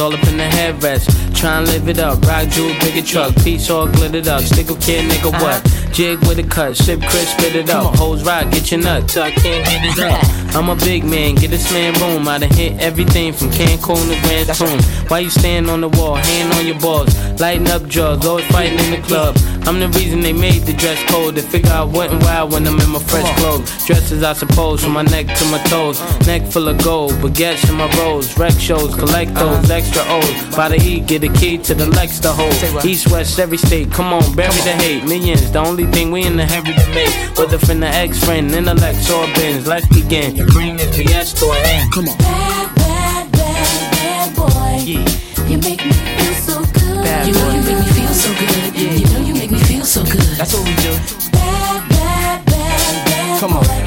all up in the headrest. Try and live it up, rock jewel, bigger truck, piece all glittered up. Stick a kid, nigga, uh-huh. what? Jig with a cut, sip crisp, spit it up. Hoes rock, get your nuts, I can't get it up. I'm a big man, get this man room. I done hit everything from Cancun to Grand Tune. Why you stand on the wall, hand on your balls, lighting up drugs, always fighting in the club. I'm the reason they made the dress code. They figure I went and wild when I'm in my fresh clothes. Dresses, I suppose, from my neck to my toes. Uh. Neck full of gold, baguettes in my rolls. Rec shows, collect uh. those extra O's. By the E, get the key to the Lex to hold. East, west, every state, come on, bury the hate. Millions, the only thing we in the heavy debate. Whether from the ex friend, intellect, or bins. Let's begin. Bring this BS to an end. Come on. Bad, bad, bad, bad boy. Yeah. You make me feel so good. Bad boy. You, you make me feel so good so good. That's what we do. Bad, bad, bad, Come on.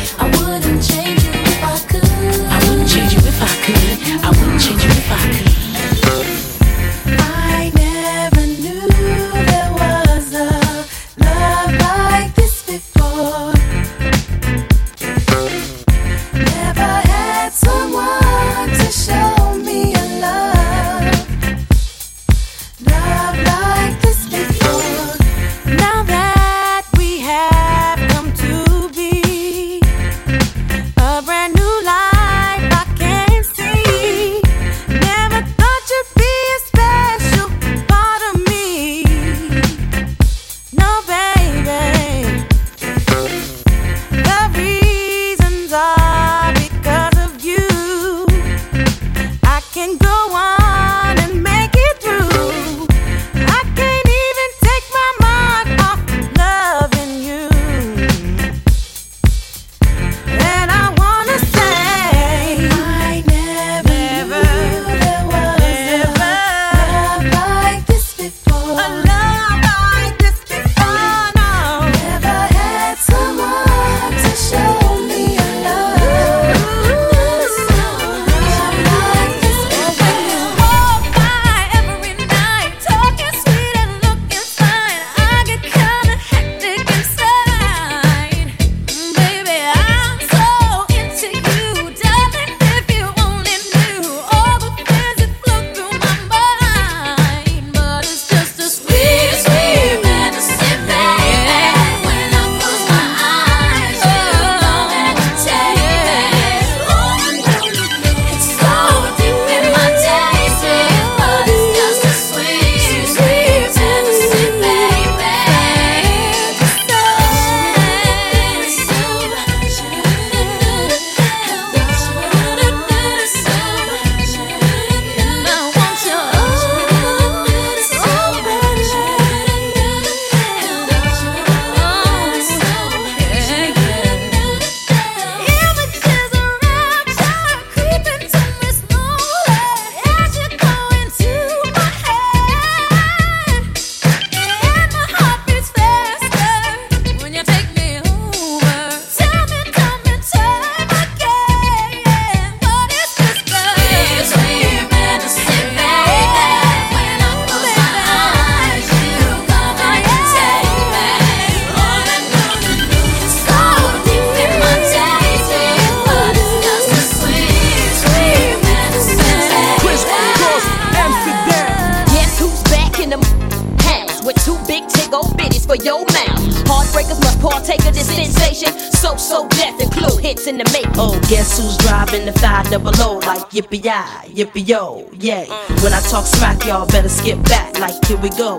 Yo, yeah. When I talk smack, y'all better skip back. Like, here we go.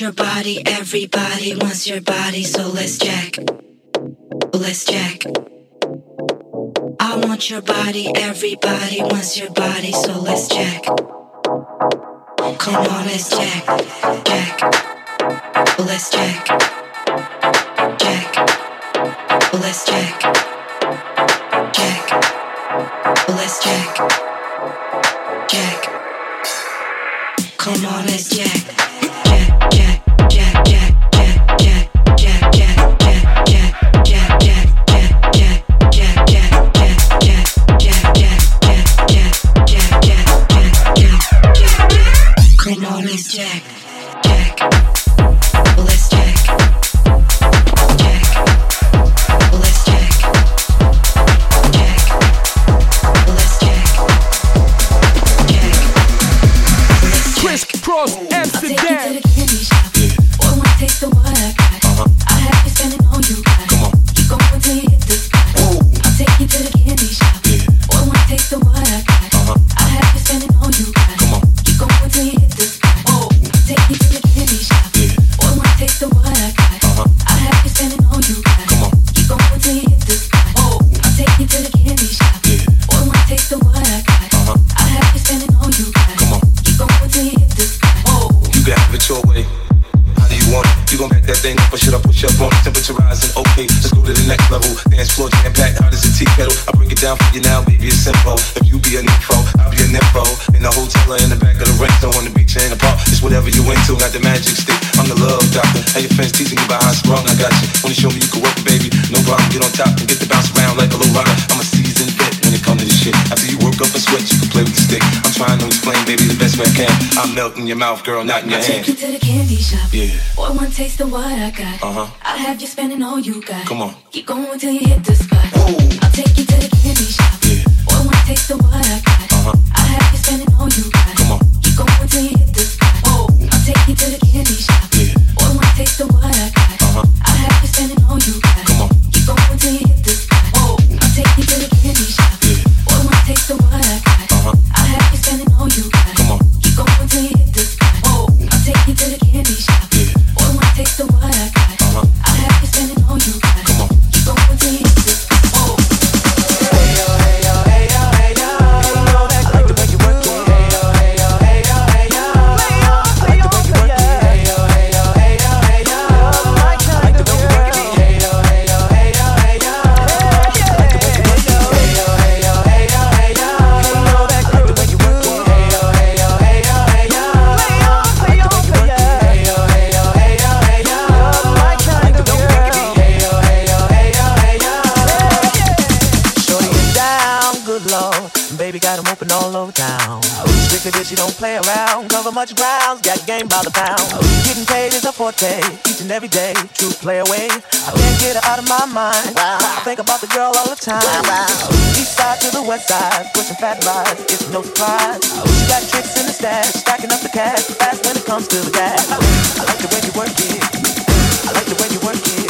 Your body, everybody wants your body, so let's check. Let's check. I want your body, everybody wants your body, so let's check. Come on, let's check. Check. Let's check. Check. Let's check. Check. Let's check. Check. Come on, let's check. Push up on? Temperature rising, okay, let's go to the next level. Dance floor jam packed, hot as a tea kettle. I break it down for you now, baby, it's simple. If you be an info, I'll be an info. In the hotel or in the back of the rental, on the beach or in the park, it's whatever you into. Got the magic stick, I'm the love doctor. How your friends teasing you about how sprung, I got you. Wanna show me you can work baby? No problem, get on top and get the bounce around like a little rocker. I'm a seasoned vet when it comes to this shit. After you work up a sweat, you can play with the stick. I'm trying to explain, baby, the best way I can. I'm melting your mouth, girl, not in your Take you to the candy shop. Yeah. Boy, one taste of what I got. Uh-huh. I'll have you spending all you got. Come on. Keep going till you hit the spot. Whoa. I'll take you to the candy shop. Yeah. Boy, one taste of what I got. Uh-huh. I'll have you spending all you got. Come on. Keep going till you hit the spot. I'll take you to the candy shop. Yeah. Boy, one taste of what I got. Uh-huh. I'll have you spending all you got. Come on. Keep going till you hit the spot. I'll take you to the open all over town. Strictly bitch, you don't play around. Cover much ground, got game by the pound. Getting paid is a forte, each and every day. True play away. I can't get her out of my mind. I think about the girl all the time. East side to the west side, pushing fat rides. It's no surprise. She got tricks in the stash, stacking up the cash. Fast when it comes to the gas. I like the way you work it. I like the way you work it.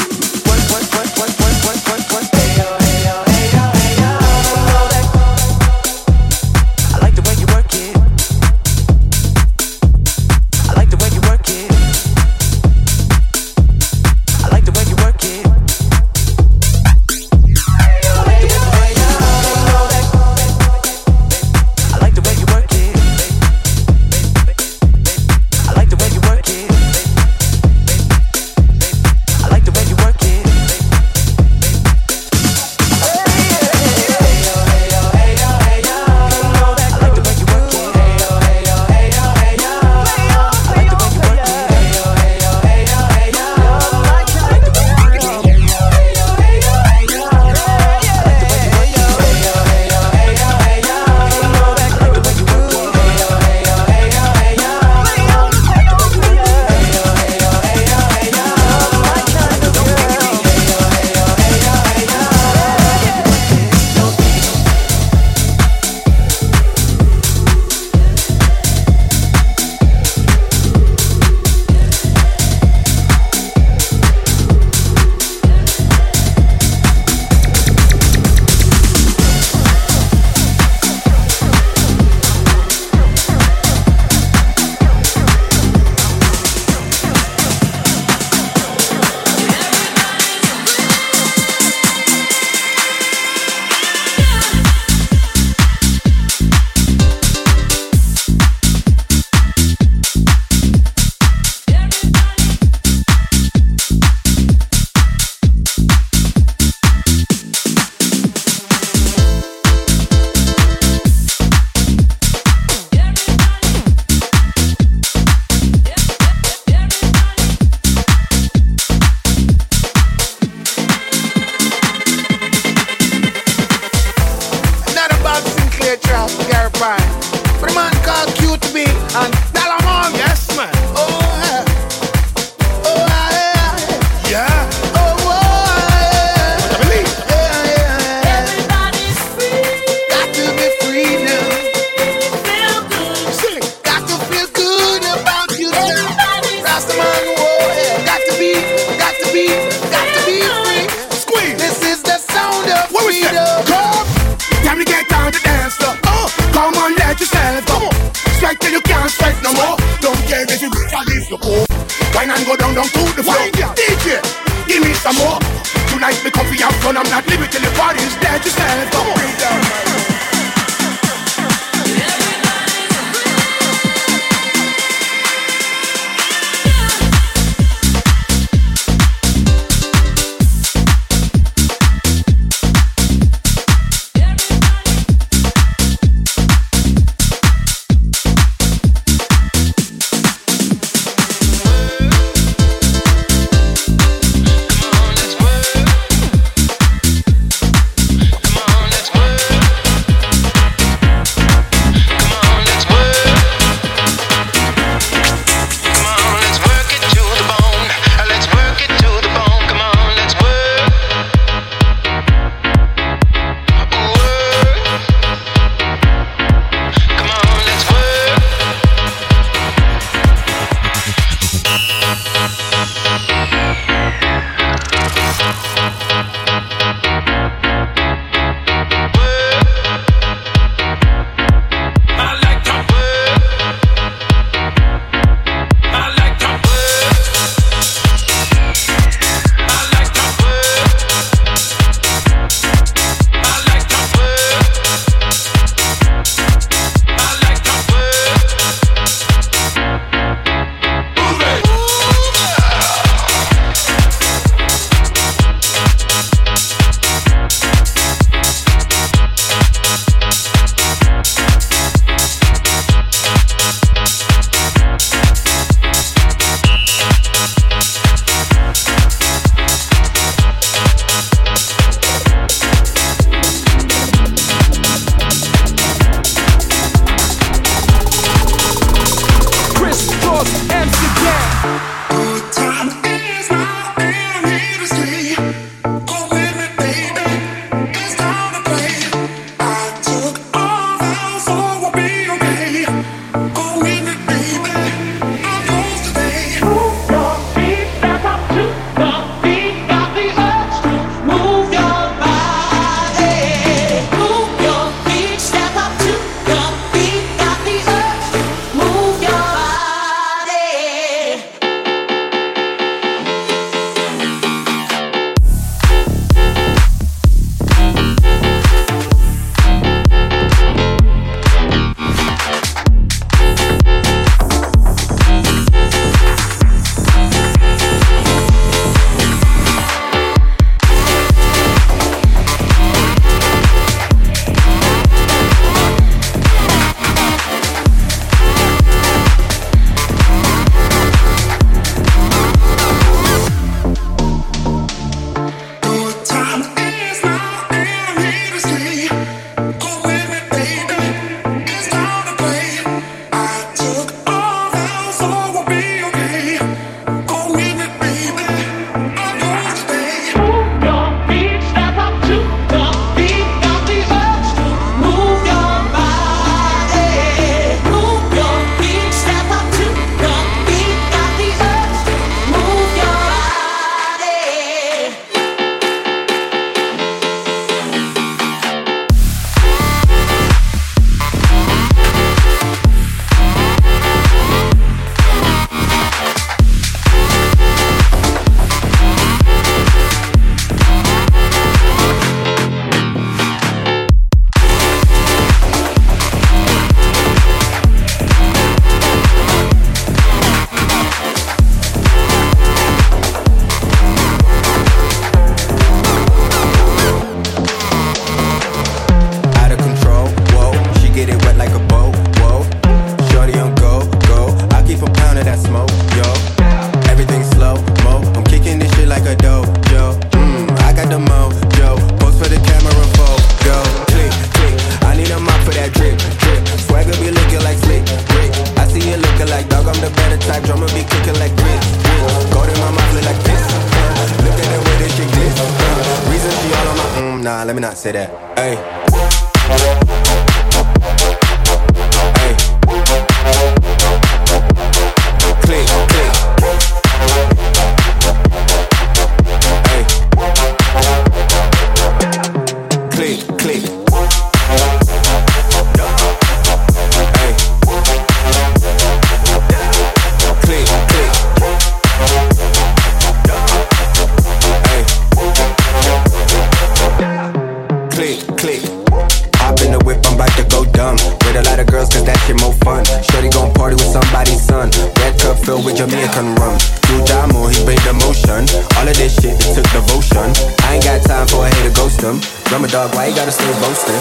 Jamaican rum. Do Damo, he bring the motion. All of this shit, it took devotion. I ain't got time for a hater ghost him. Drummer dog, why you gotta stay boasting?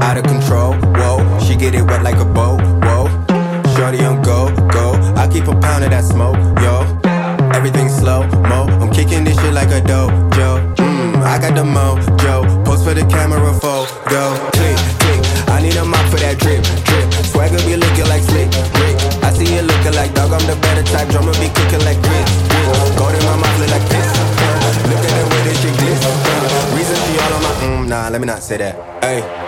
Out of control, whoa. She get it wet like a bow, whoa. Shorty on go, go. I keep a pound of that smoke, yo. Everything slow, mo. I'm kicking this shit like a dojo. Mmm, I got the mojo. Post for the camera photo. Click, click. I need a mop for that drip, drip. Swagger be looking like slick, Rick. I see you looking like dog. I'm the better type. Drummer be cooking like grits, grits. Gold in my mouth look like. Uh, look at the way this shit glitz. Uh, reason she all on my mm, nah. Let me not say that. Hey.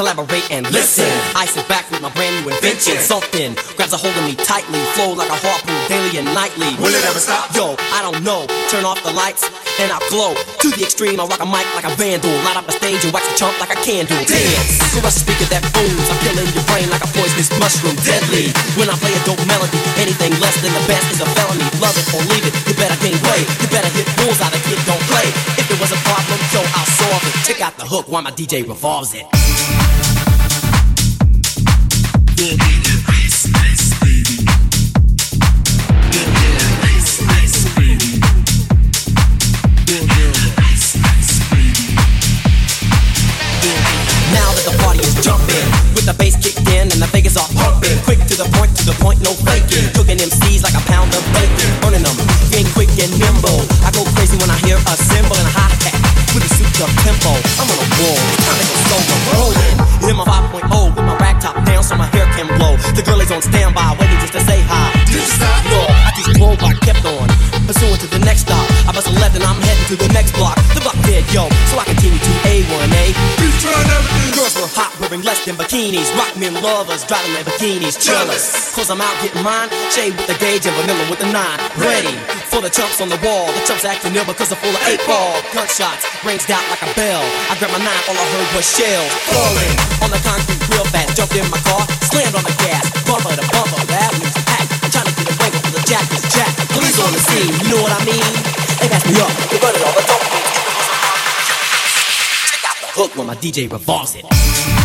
Collaborate and listen. I sit back with my brand new invention. Something grabs a hold of me tightly, flow like a harpoon daily and nightly. Will it ever stop? Yo, I don't know. Turn off the lights and I'll glow. To the extreme, I rock a mic like a vandal. Light up the stage and wax a chump like a candle. Dance! Crush a speaker that booms. I'm killing your brain like a poisonous mushroom. Deadly. When I play a dope melody, anything less than the best is a felony. Love it or leave it. You better gain weight. You better hit out of kid don't play. If there was a problem, yo, I'll solve it. Check out the hook while my DJ revolves it. Tempo. I'm on the numbers. Get quick to the point to the point, no fakin'. Cookin' MCs like a pound of bacon, burnin' 'em, gettin' quick and nimble. I go crazy when I hear a cymbal and a hi hat, we can suit your tempo. I'm on a roll, time to go solo. Rolling The girl is on standby, waiting just to say hi. Did you stop? No, I just drove, I kept on. Pursuing to the next stop. I bust a left and I'm heading to the next block. The block dead, yo, so I continue to A1A. Girls were hot, wearing less than bikinis. Rock men lovers, driving bikinis. Jealous, cause I'm out getting mine. Shade with the gauge and vanilla with the nine. Ready for the chumps on the wall. The chumps acting ill because they're full of eight ball. Gunshots ranged out like a bell. I grabbed my nine, all I heard was shells. Falling on the concrete real fast. Jumped in my car, slammed on the gas. Bumper to bumper, that was packed. Trying to get a break for the jack is jack. Police on the scene, you know what I mean? They pass me up, they running all the dope. Hook when my DJ revolves it.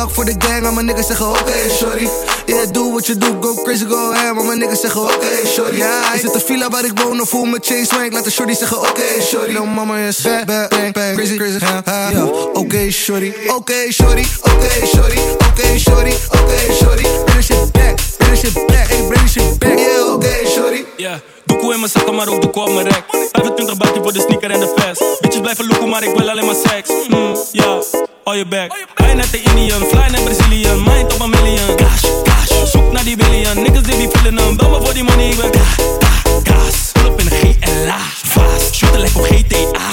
Zak voor de gang. Al mijn niggas zeggen oké, sorry. Yeah, doe wat je doet, go crazy, go ham. Al mijn niggas zeggen oké, sorry. Ja, is het de villa waar ik woon of voel mijn chain swank? Laat de shorty zeggen oké, sorry. Lil mama is bad, bad, bang, bang, crazy, crazy, ha, oké, sorry. Oké, sorry. Oké, sorry. Oké, sorry. Oké, sorry. Bring shit back, bring shit back, hey, bring shit back. Yeah, oké, sorry. Yeah, doekoe in mijn zakken, maar ook doekoe op mijn rek. 25 buiten voor de sneaker en de vest. Bitches blijven loeken, maar ik wil alleen maar seks. Mm, ja, all your back. Fly naar de Indian, fly naar Brazilian. Mind op een million. Cash, cash. Zoek naar die billion. Niggas die die feeling hem. Bel me voor die money, ik ben ka, ka, kaas. Pull up in een GLA. Vaas, shooten lijkt op GTA.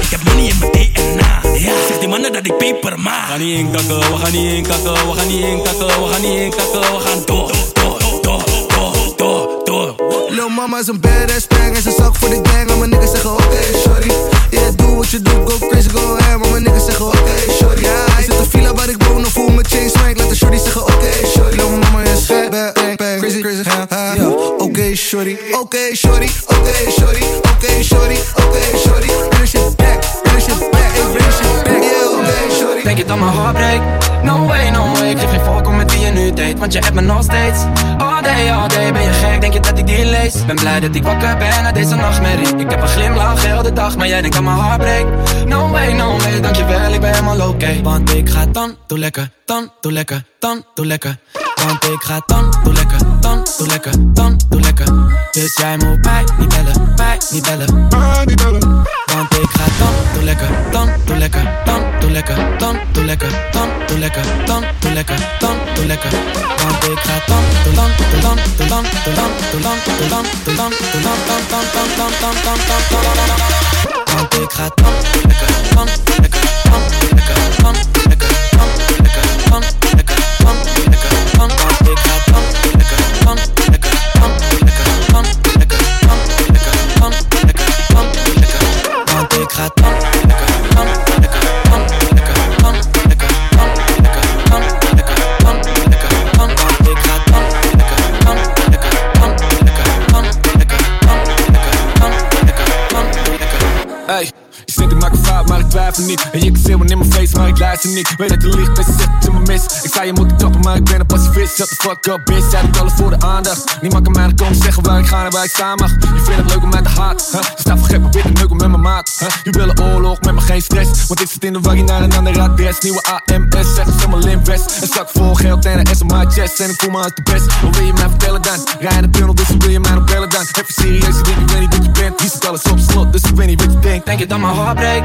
Ik heb money in mijn DNA. Ja, zeg die mannen dat ik peper maak. We gaan niet inkakken, we gaan niet inkakken, we gaan niet inkakken, we gaan niet inkakken, we gaan door, door, door, door, door, door. Lil mama is een badass bang en ze zak voor de gang. Al mijn niggas zeggen Oké, sorry. Oké, sorry. Oké, sorry. Oké, sorry. Bring shit back, shit back, hey, back. Yeah, sorry. Denk je dat mijn hart breekt? No way, no way Ik geef geen om met wie je nu date Want je hebt me nog steeds All day, all day Ben je gek, denk je dat ik die lees? Ben blij dat ik wakker ben na deze nachtmerrie Ik heb een glimlach heel de dag Maar jij denkt dat mijn hart breekt No way, no way Dankjewel, ik ben helemaal oké Want ik ga dan, doe lekker Dan, doe lekker, dan, doe lekker Want ik ga dan, doe lekker doe lekker, dan, doe lekker Dus jij moet bij, niet bellen Bij, niet bellen Want ik ga dan, doe lekker, dan, doe lekker, dan, doe lekker, dan, doe lekker, dan, doe lekker, dan, doe lekker, dan, doe lekker. Want ik ga dan, doe dan, doe dan, doe dan, doe dan, doe dan, doe dan, doe dan, doe dan, dan, dan, dan, dan, dan, dan, dan, dan, dan. Want ik ga dan, lekker, dan, lekker, dan, lekker, dan, lekker, dan, lekker, dan, lekker, dan, lekker, maar ik twijfel niet. En je kan schreeuwen in mijn face, maar ik luister niet. Weet dat je liegt, je zegt dat je me mis. Ik zei je moet kappen, maar ik ben een pacifist. Shut the fuck up, bitch. Zij doet alles voor de aandacht. Niemand kan mij komen zeggen waar ik ga en waar ik staan mag. Je vindt het leuk om mij te haat, huh? Je staat probeer te neuken met mijn maat. Huh? Je wil een oorlog met me geen stress. Want ik zit in de waggie naar een ander adres. Nieuwe AMS, zeg ze allemaal in West. Een zak vol geld en een S op mijn chest. En ik voel me als de best. Wat wil je mij vertellen dan? Rij in de tunnel, dus wil je mij nog bellen dan? Even serieus, ik ik weet niet wat je bent. Hier zit alles op slot, dus ik weet niet wat je denkt. Denk je dat mijn hart breekt?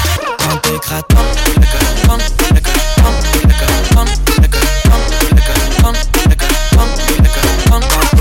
Want ik ga tam, lekker tam, lekker van, lekker tam, lekker tam, lekker van, lekker tam, lekker tam, lekker tam,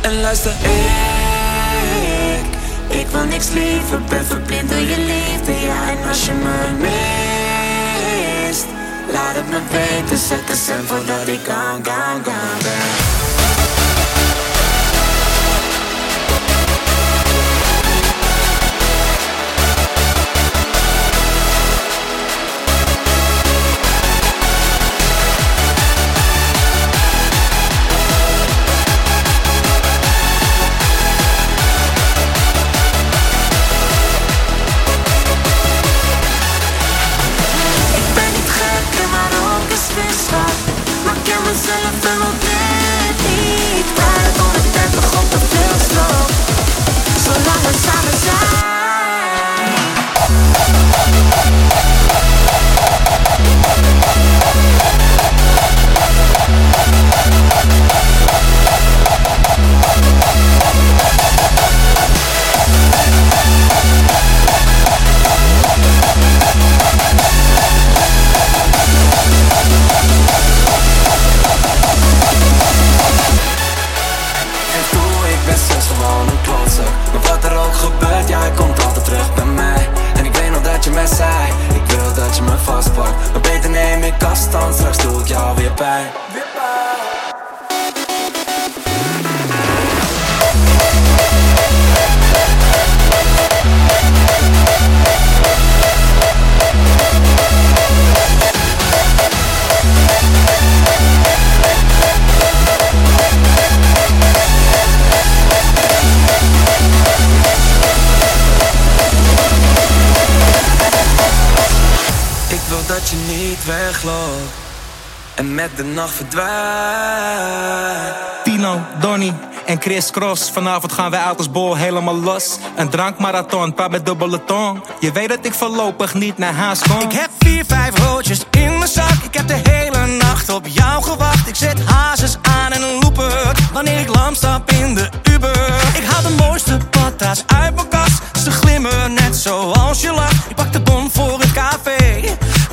en luister, ik, ik wil niks liever. Ben verblind door je liefde, ja, en als je me mist, laat het me weten. Zet de stem voordat ik gone, gone, gone ben. De nacht verdwijnt Tino, Donny en Chris Cross. Vanavond gaan wij uit als bol helemaal los. Een drankmarathon, paar met dubbele tong. Je weet dat ik voorlopig niet naar huis kom. Ik heb vier, vijf roodjes in mijn zak. Ik heb de hele nacht op jou gewacht. Ik zet hazes aan en een Wanneer ik lam stap in de Uber. Ik haal de mooiste patas uit mijn kast. Ze glimmen net zoals je lacht. Ik pak de bon voor het café.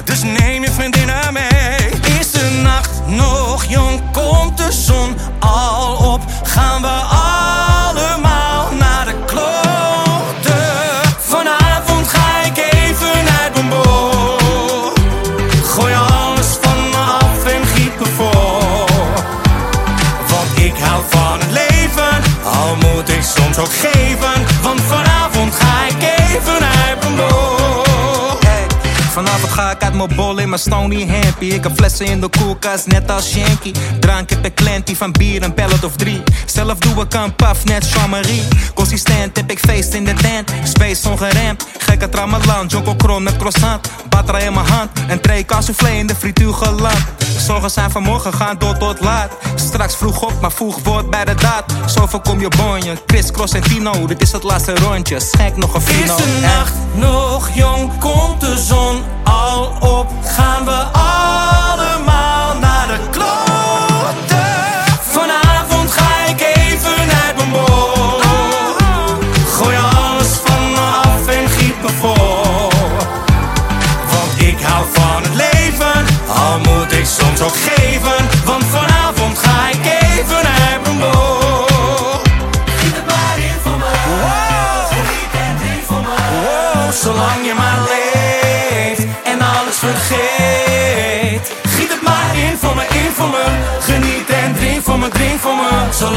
Dus neem je vriendinnen mee. Is de nacht nog jong? Komt de zon al op? Gaan we allemaal mijn bol in mijn stony happy. Ik heb flessen in de koelkast, net als Shanky. Drank heb ik klantie van bier, een pellet of drie. Zelf doe ik een paf, net Jean-Marie. Consistent heb ik feest in de tent. Space ongeremd, gekke tramalan. Jonko met croissant. Batra in mijn hand, een tray soufflé in de frituur geland. Zorgen zijn vanmorgen, gaan door tot laat. Straks vroeg op, maar vroeg wordt bij de daad. Zo voorkom je bonje, Chris, Cross en Tino. Dit is het laatste rondje, schenk nog een Is fino. de nacht nog jong? Komt de zon al op? Gaan we allemaal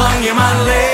maar in voor me,